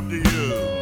up to you.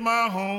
My home.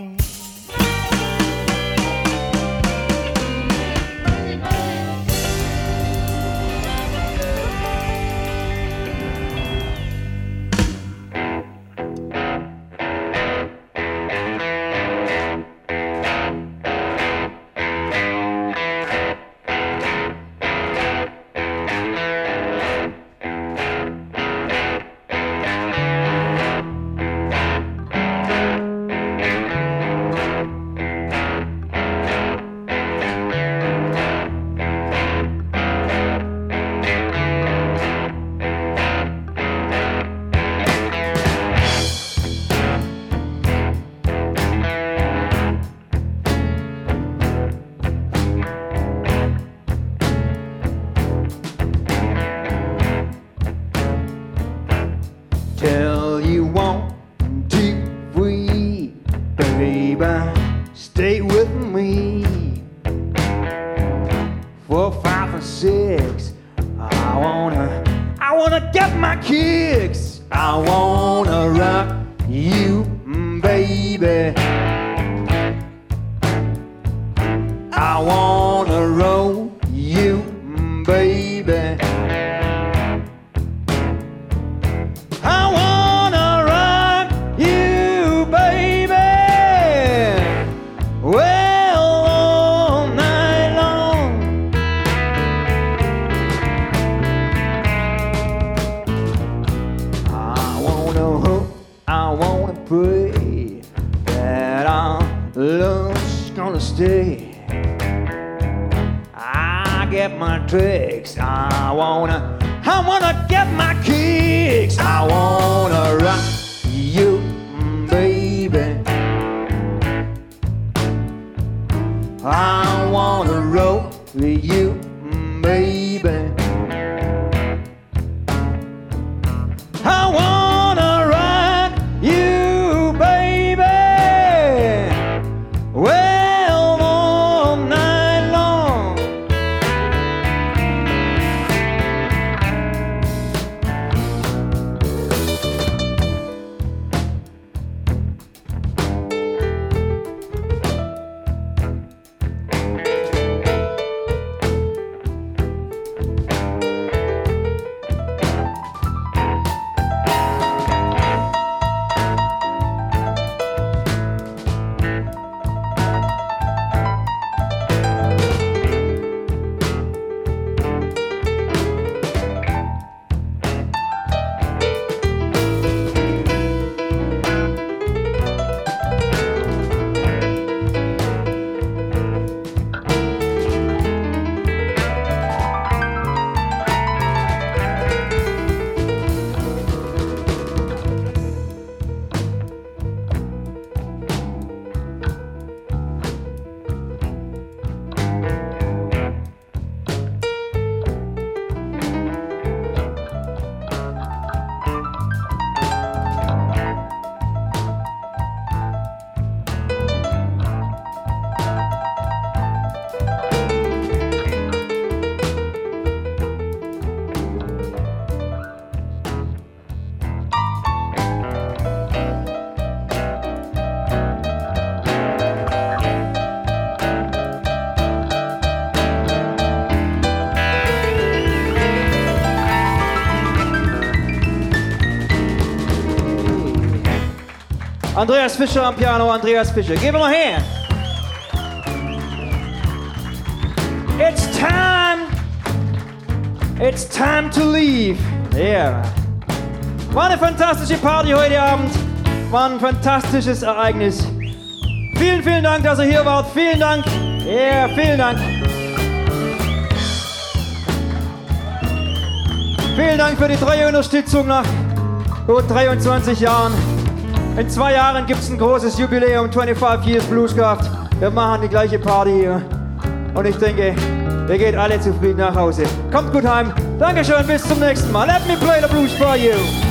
Andreas Fischer am Piano, Andreas Fischer. Give him a hand. It's time. It's time to leave. Yeah. War eine fantastische Party heute Abend. War ein fantastisches Ereignis. Vielen, vielen Dank, dass ihr hier wart. Vielen Dank. Yeah, vielen Dank. Vielen Dank für die treue Unterstützung nach gut 23 Jahren. In zwei Jahren gibt es ein großes Jubiläum, 25 Years Bluescraft. Wir machen die gleiche Party hier. Und ich denke, ihr geht alle zufrieden nach Hause. Kommt gut heim. Dankeschön, bis zum nächsten Mal. Let me play the blues for you.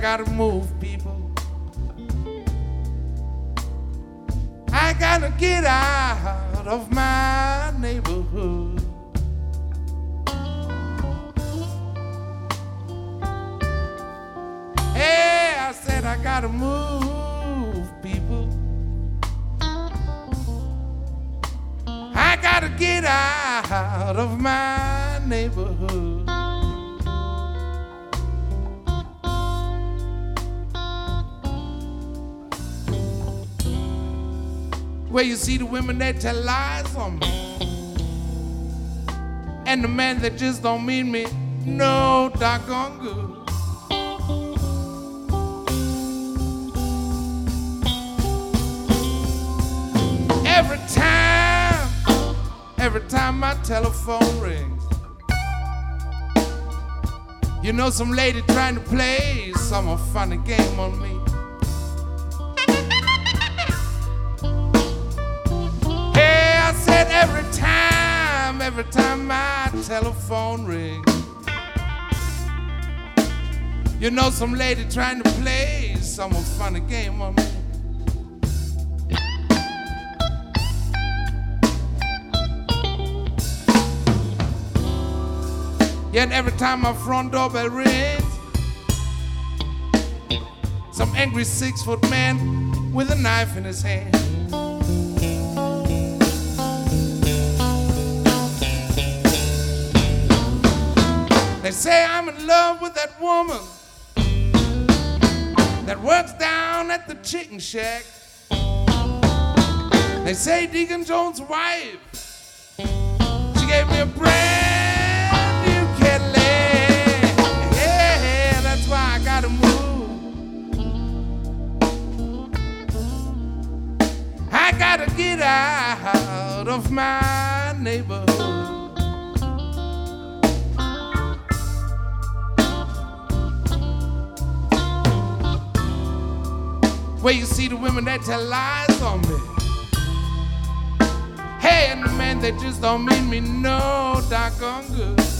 gotta move, people. I gotta get out of my neighborhood. Hey, I said I gotta move, people. I gotta get out of my neighborhood. Where you see the women that tell lies on me. And the men that just don't mean me no doggone good. Every time, every time my telephone rings, you know some lady trying to play some funny game on me. Every time my telephone rings, you know some lady trying to play some funny game on me. Yet every time my front doorbell rings, some angry six foot man with a knife in his hand. They say I'm in love with that woman that works down at the chicken shack. They say Deacon Jones' wife, she gave me a brand new Cadillac. Yeah, that's why I gotta move. I gotta get out of my neighborhood. Where you see the women that tell lies on me. Hey, and the men that just don't mean me no doggone good.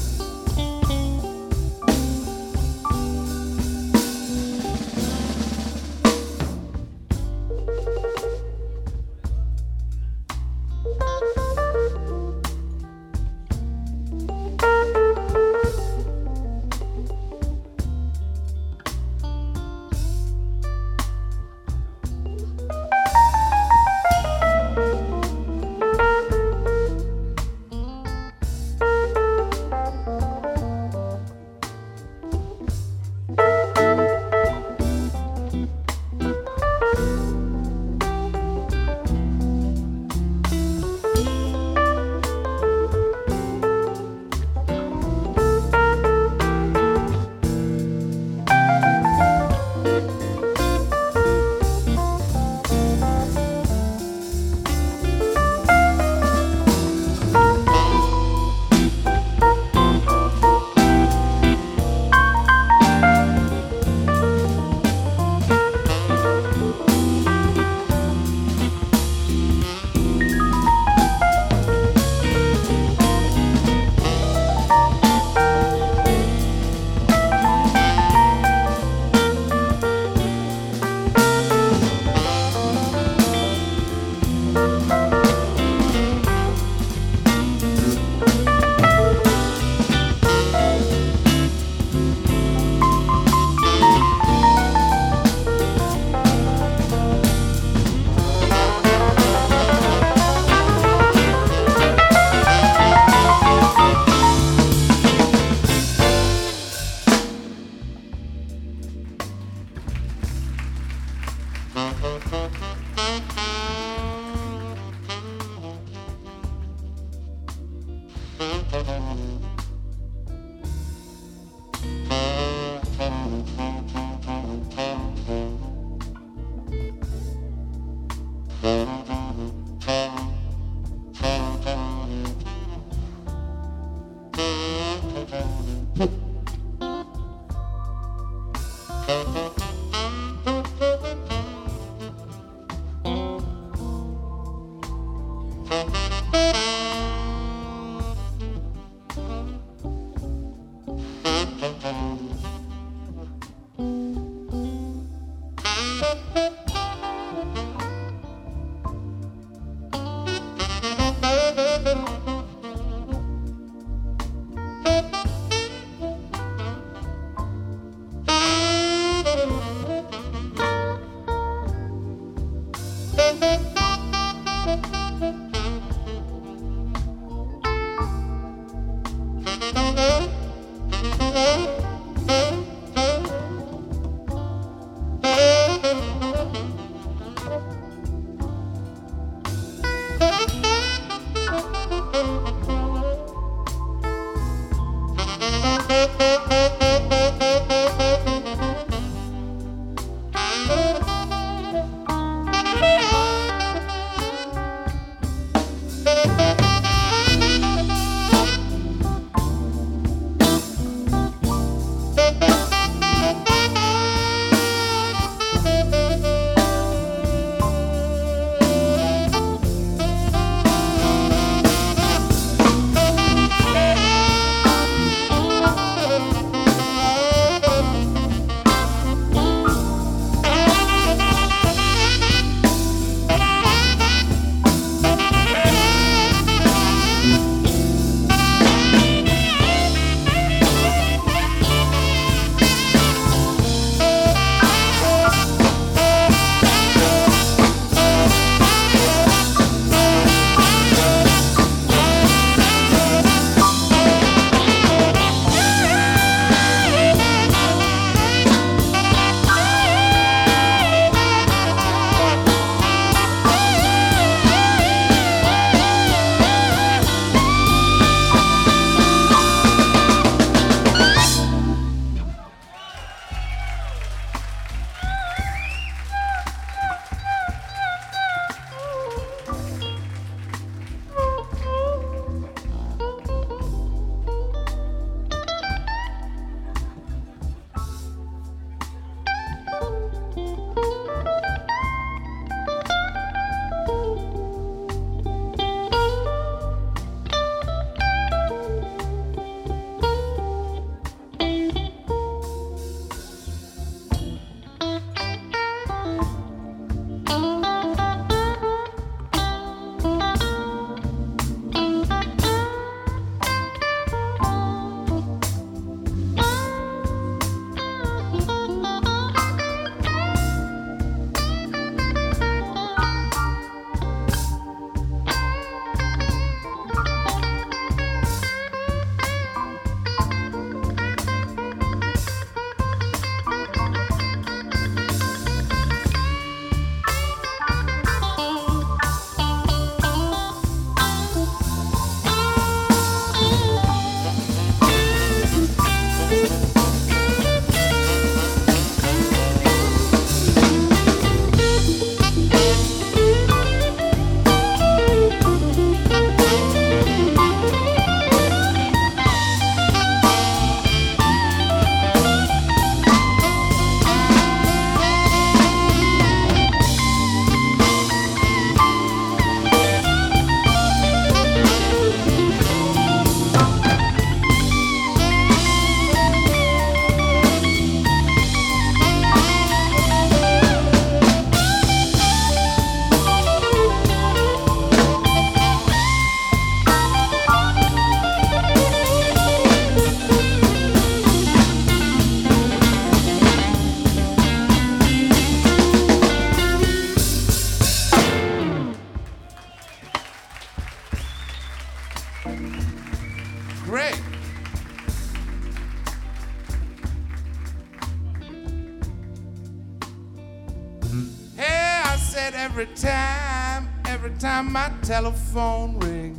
Telephone rings,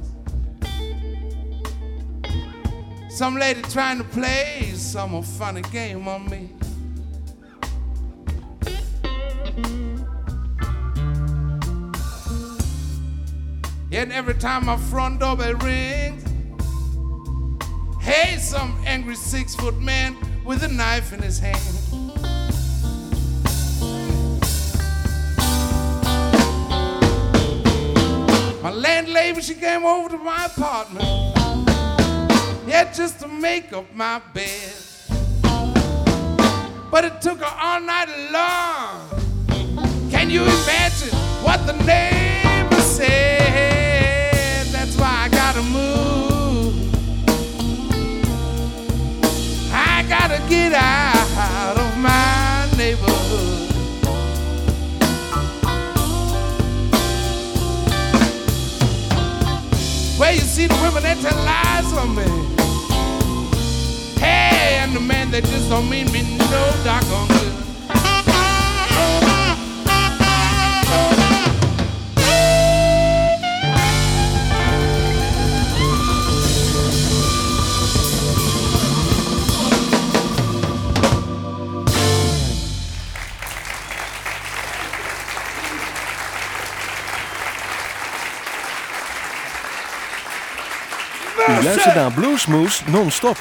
some lady trying to play some funny game on me. Yet every time my front doorbell rings, hey, some angry six foot man with a knife in his hand. My landlady, she came over to my apartment, yeah, just to make up my bed. But it took her all night long. Can you imagine what the neighbors said? That's why I gotta move. I gotta get out see the women that tell lies on me. Hey, and the man that just don't mean me no doggone good. U luistert naar Bluesmoose non-stop.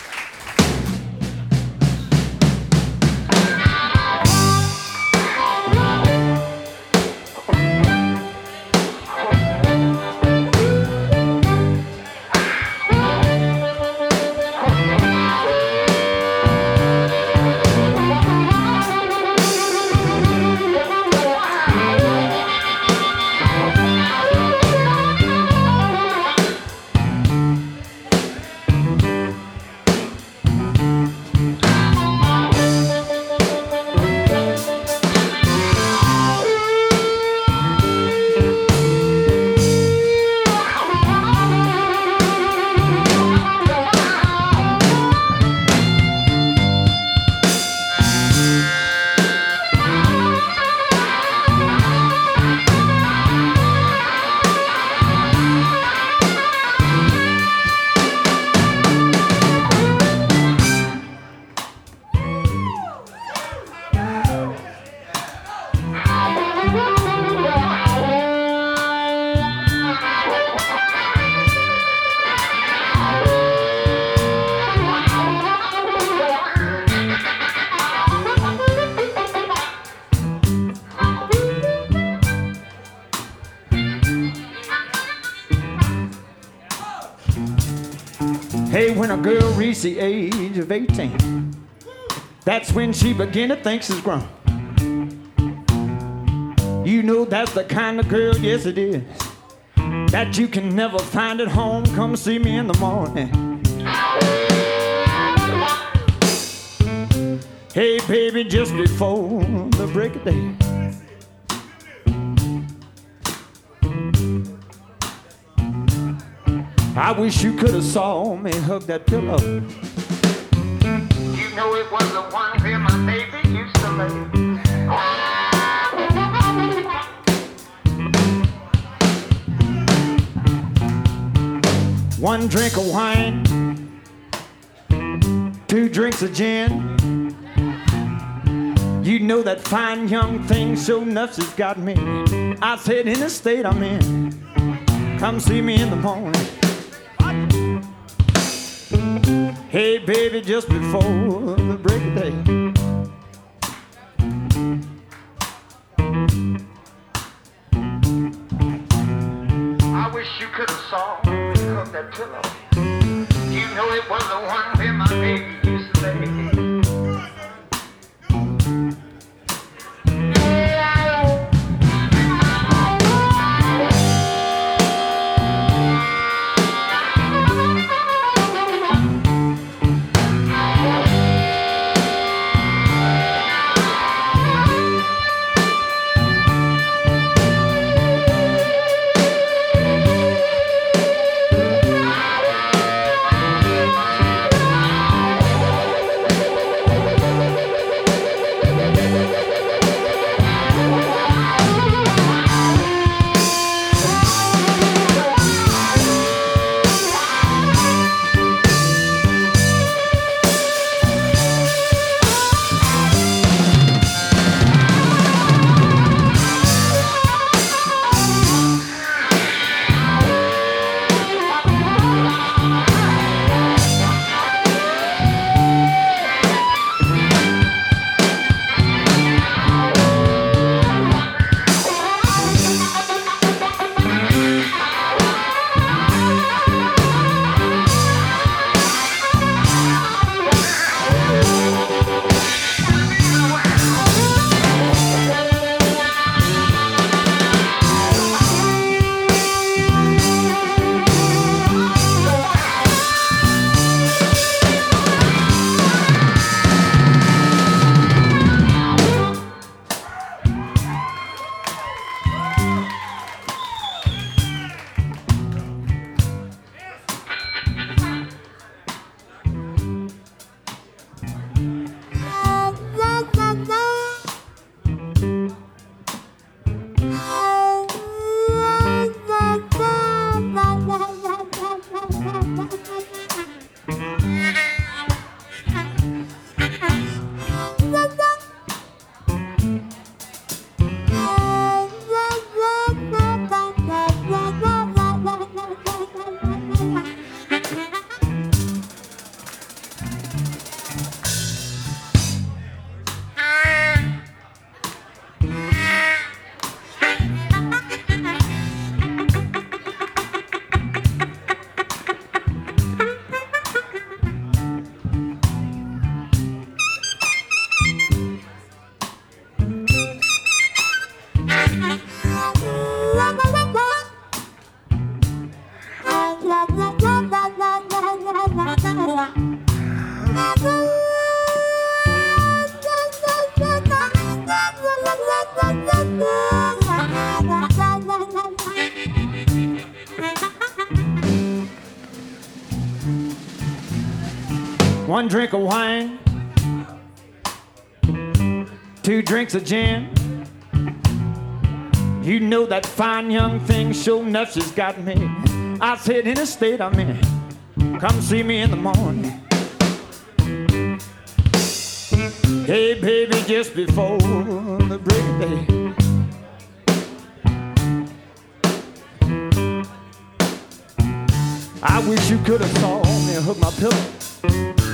Of 18, that's when she begin to think she's grown. You know that's the kind of girl, yes it is, that you can never find at home. Come see me in the morning. Hey, baby, just before the break of day. I wish you could have saw me hug that pillow. One. One drink of wine, two drinks of gin. You know that fine young thing so nuts has got me. I said, in the state I'm in, come see me in the morning. Hey, baby, just before the break of day. I wish you could have saw that pillow. You know it was the one where my baby used to lay. Drink of wine, two drinks of gin. You know that fine young thing, sure enough, she's got me. I said, in a state I'm in, come see me in the morning. Hey, baby, just before the break of day. I wish you could have saw me hook my pillow.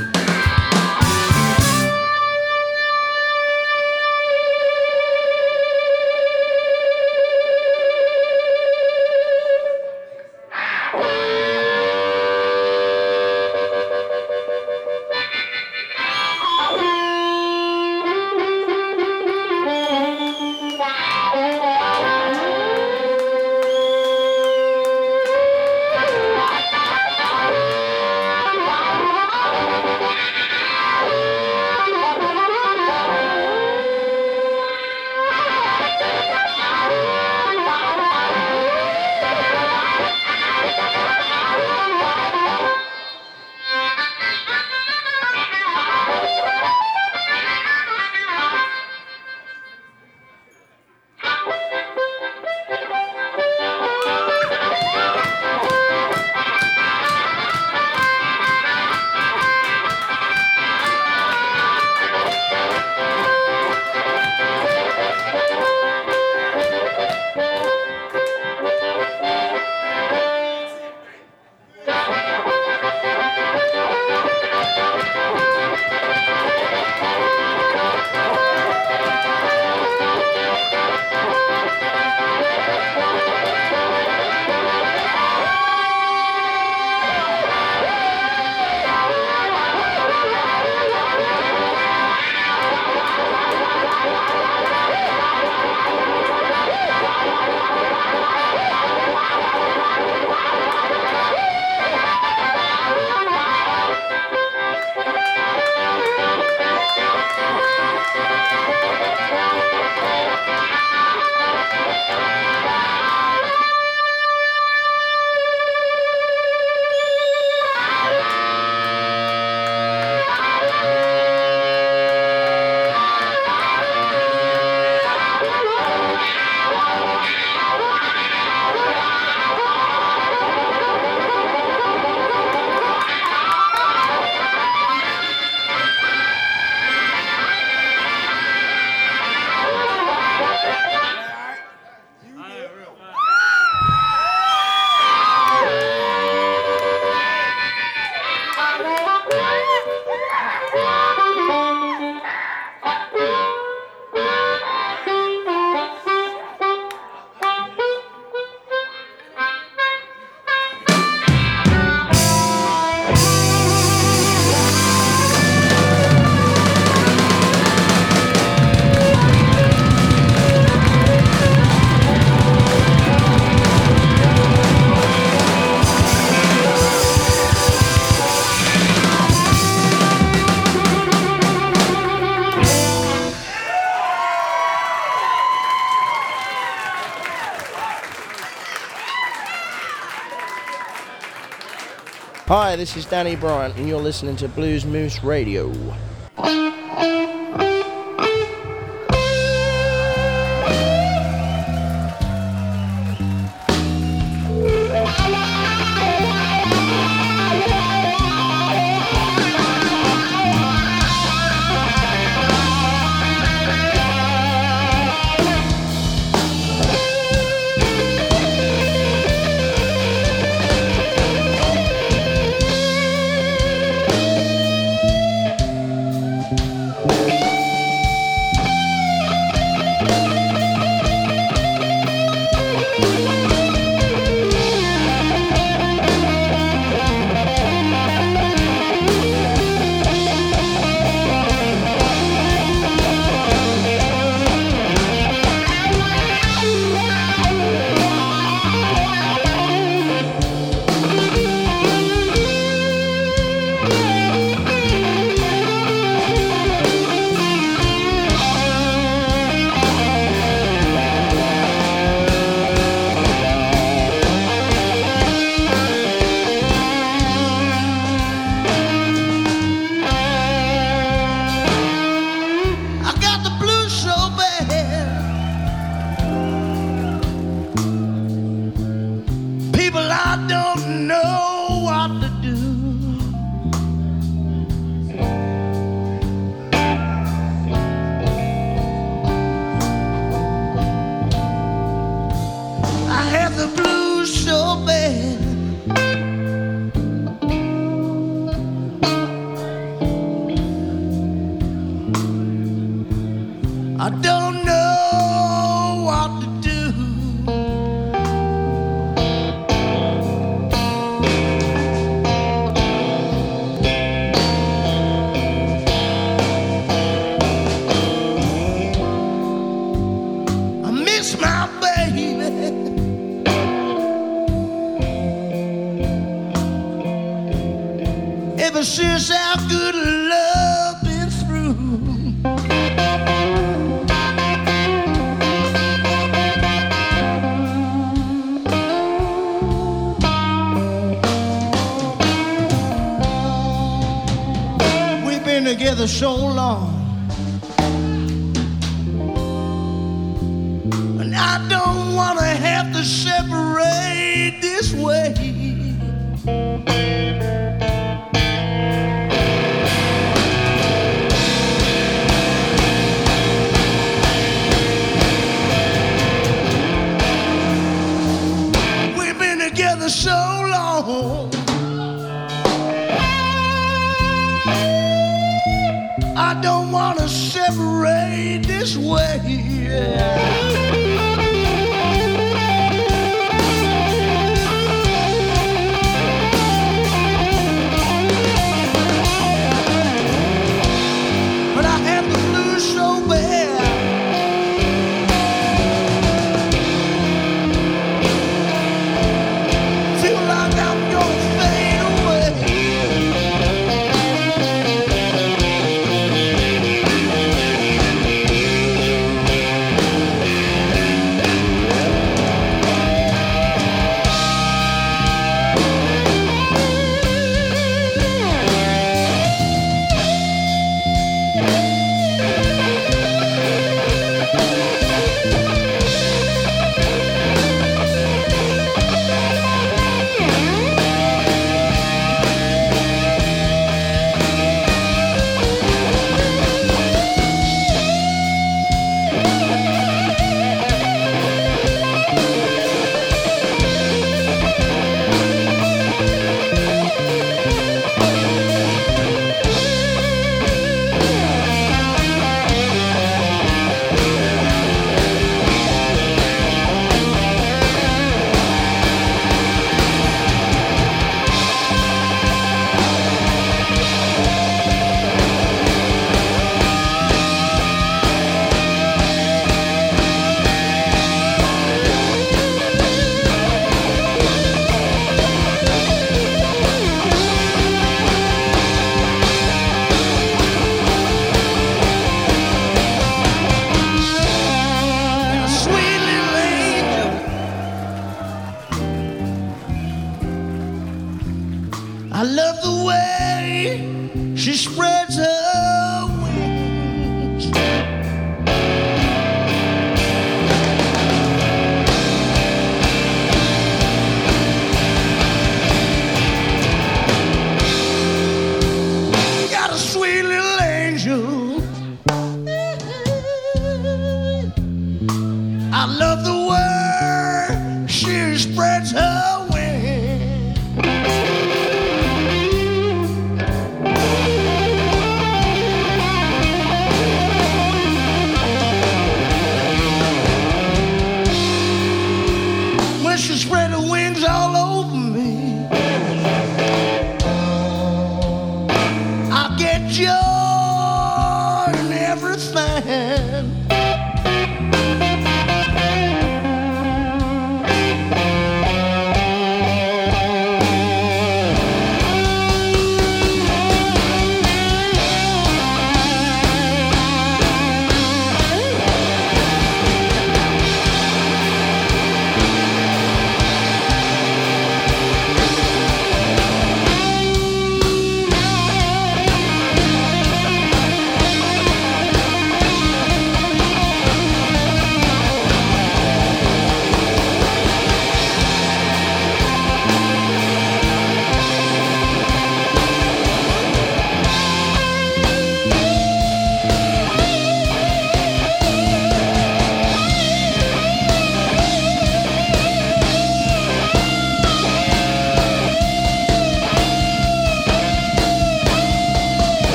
Hi, this is Danny Bryant, and you're listening to Blues Moose Radio. ought to do.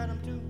got them too?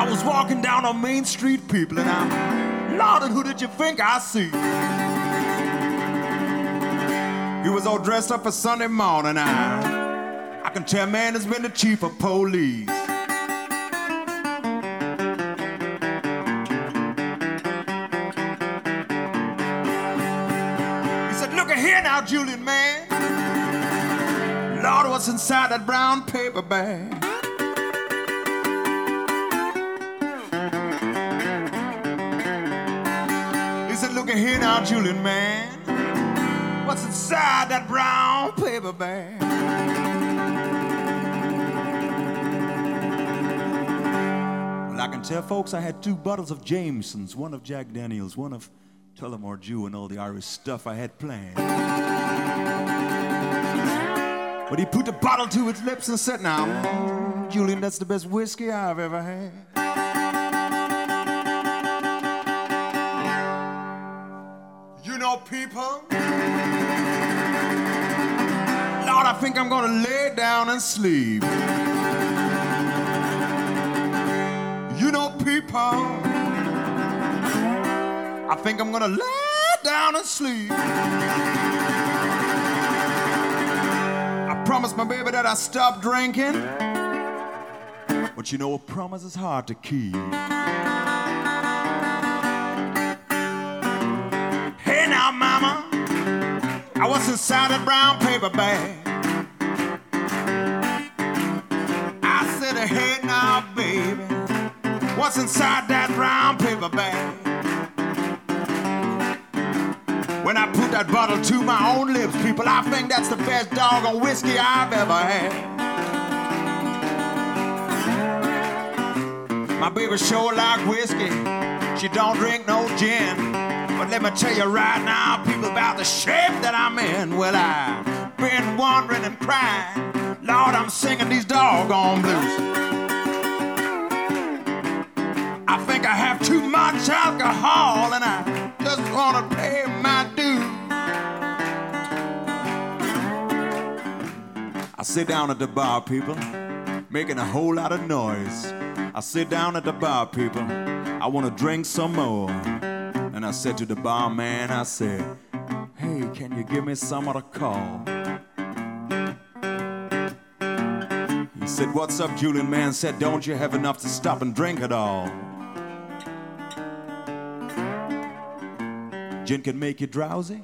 I was walking down on Main Street, people, and I, Lord, and who did you think I see? He was all dressed up for Sunday morning. I, I can tell, man, it's been the chief of police. He said, Look at here now, Julian, man. Lord, what's inside that brown paper bag? Here now, Julian, man. What's inside that brown paper bag? Well, I can tell folks I had two bottles of Jameson's, one of Jack Daniels, one of Tullamore Dew, and all the Irish stuff I had planned. But he put the bottle to his lips and said, Now, Julian, that's the best whiskey I've ever had. Think I'm gonna lay down and sleep. You know, people. I think I'm gonna lay down and sleep. I promised my baby that I stopped drinking. But you know, a promise is hard to keep. Hey now, mama, I was inside a brown paper bag. What's inside that brown paper bag? When I put that bottle to my own lips, people, I think that's the best doggone whiskey I've ever had. My baby sure like whiskey. She don't drink no gin. But let me tell you right now, people, about the shape that I'm in. Well, I've been wondering and crying. Lord, I'm singing these doggone blues. I think I have too much alcohol and I just wanna pay my dues. I sit down at the bar, people, making a whole lot of noise. I sit down at the bar, people, I wanna drink some more. And I said to the barman, I said, Hey, can you give me some of the call? He said, What's up, Julian? Man said, Don't you have enough to stop and drink it all? Gin can make you drowsy.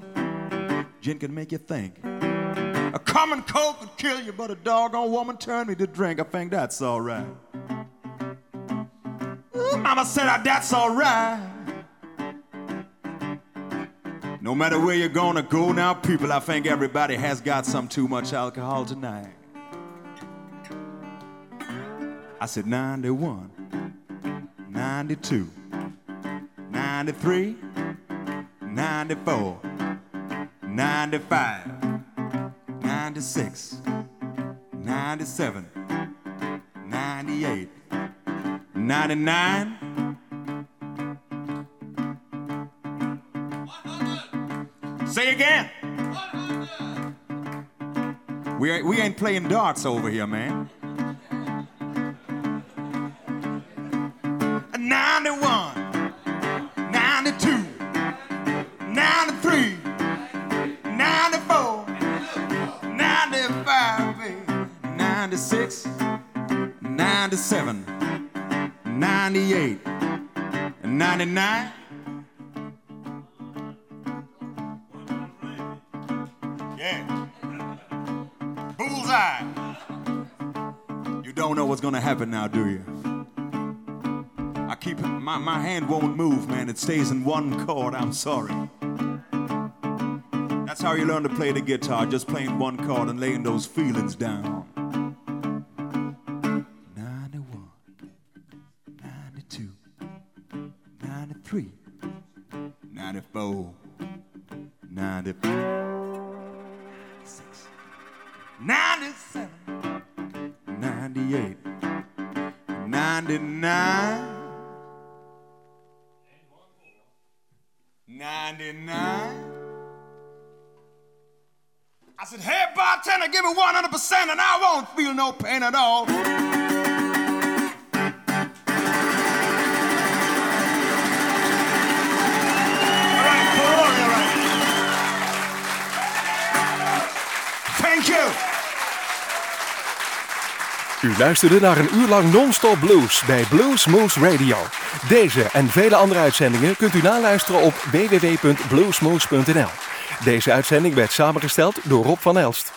Gin can make you think. A common cold could kill you, but a doggone woman turned me to drink. I think that's all right. Ooh, Mama said "Ah, that's all right. No matter where you're gonna go now, people, I think everybody has got some too much alcohol tonight. I said 91, 92, 93, 94, 95, 96, 97, 98, 99. Say again. We ain't, we ain't playing darts over here, man. 99. Yeah. Bullseye. You don't know what's gonna happen now, do you? I keep my, my hand won't move, man. It stays in one chord. I'm sorry. That's how you learn to play the guitar, just playing one chord and laying those feelings down. Pain at all. U luisterde naar een uur lang non-stop blues bij Blues Moose Radio. Deze en vele andere uitzendingen kunt u naluisteren op www.bluesmoose.nl. Deze uitzending werd samengesteld door Rob van Elst.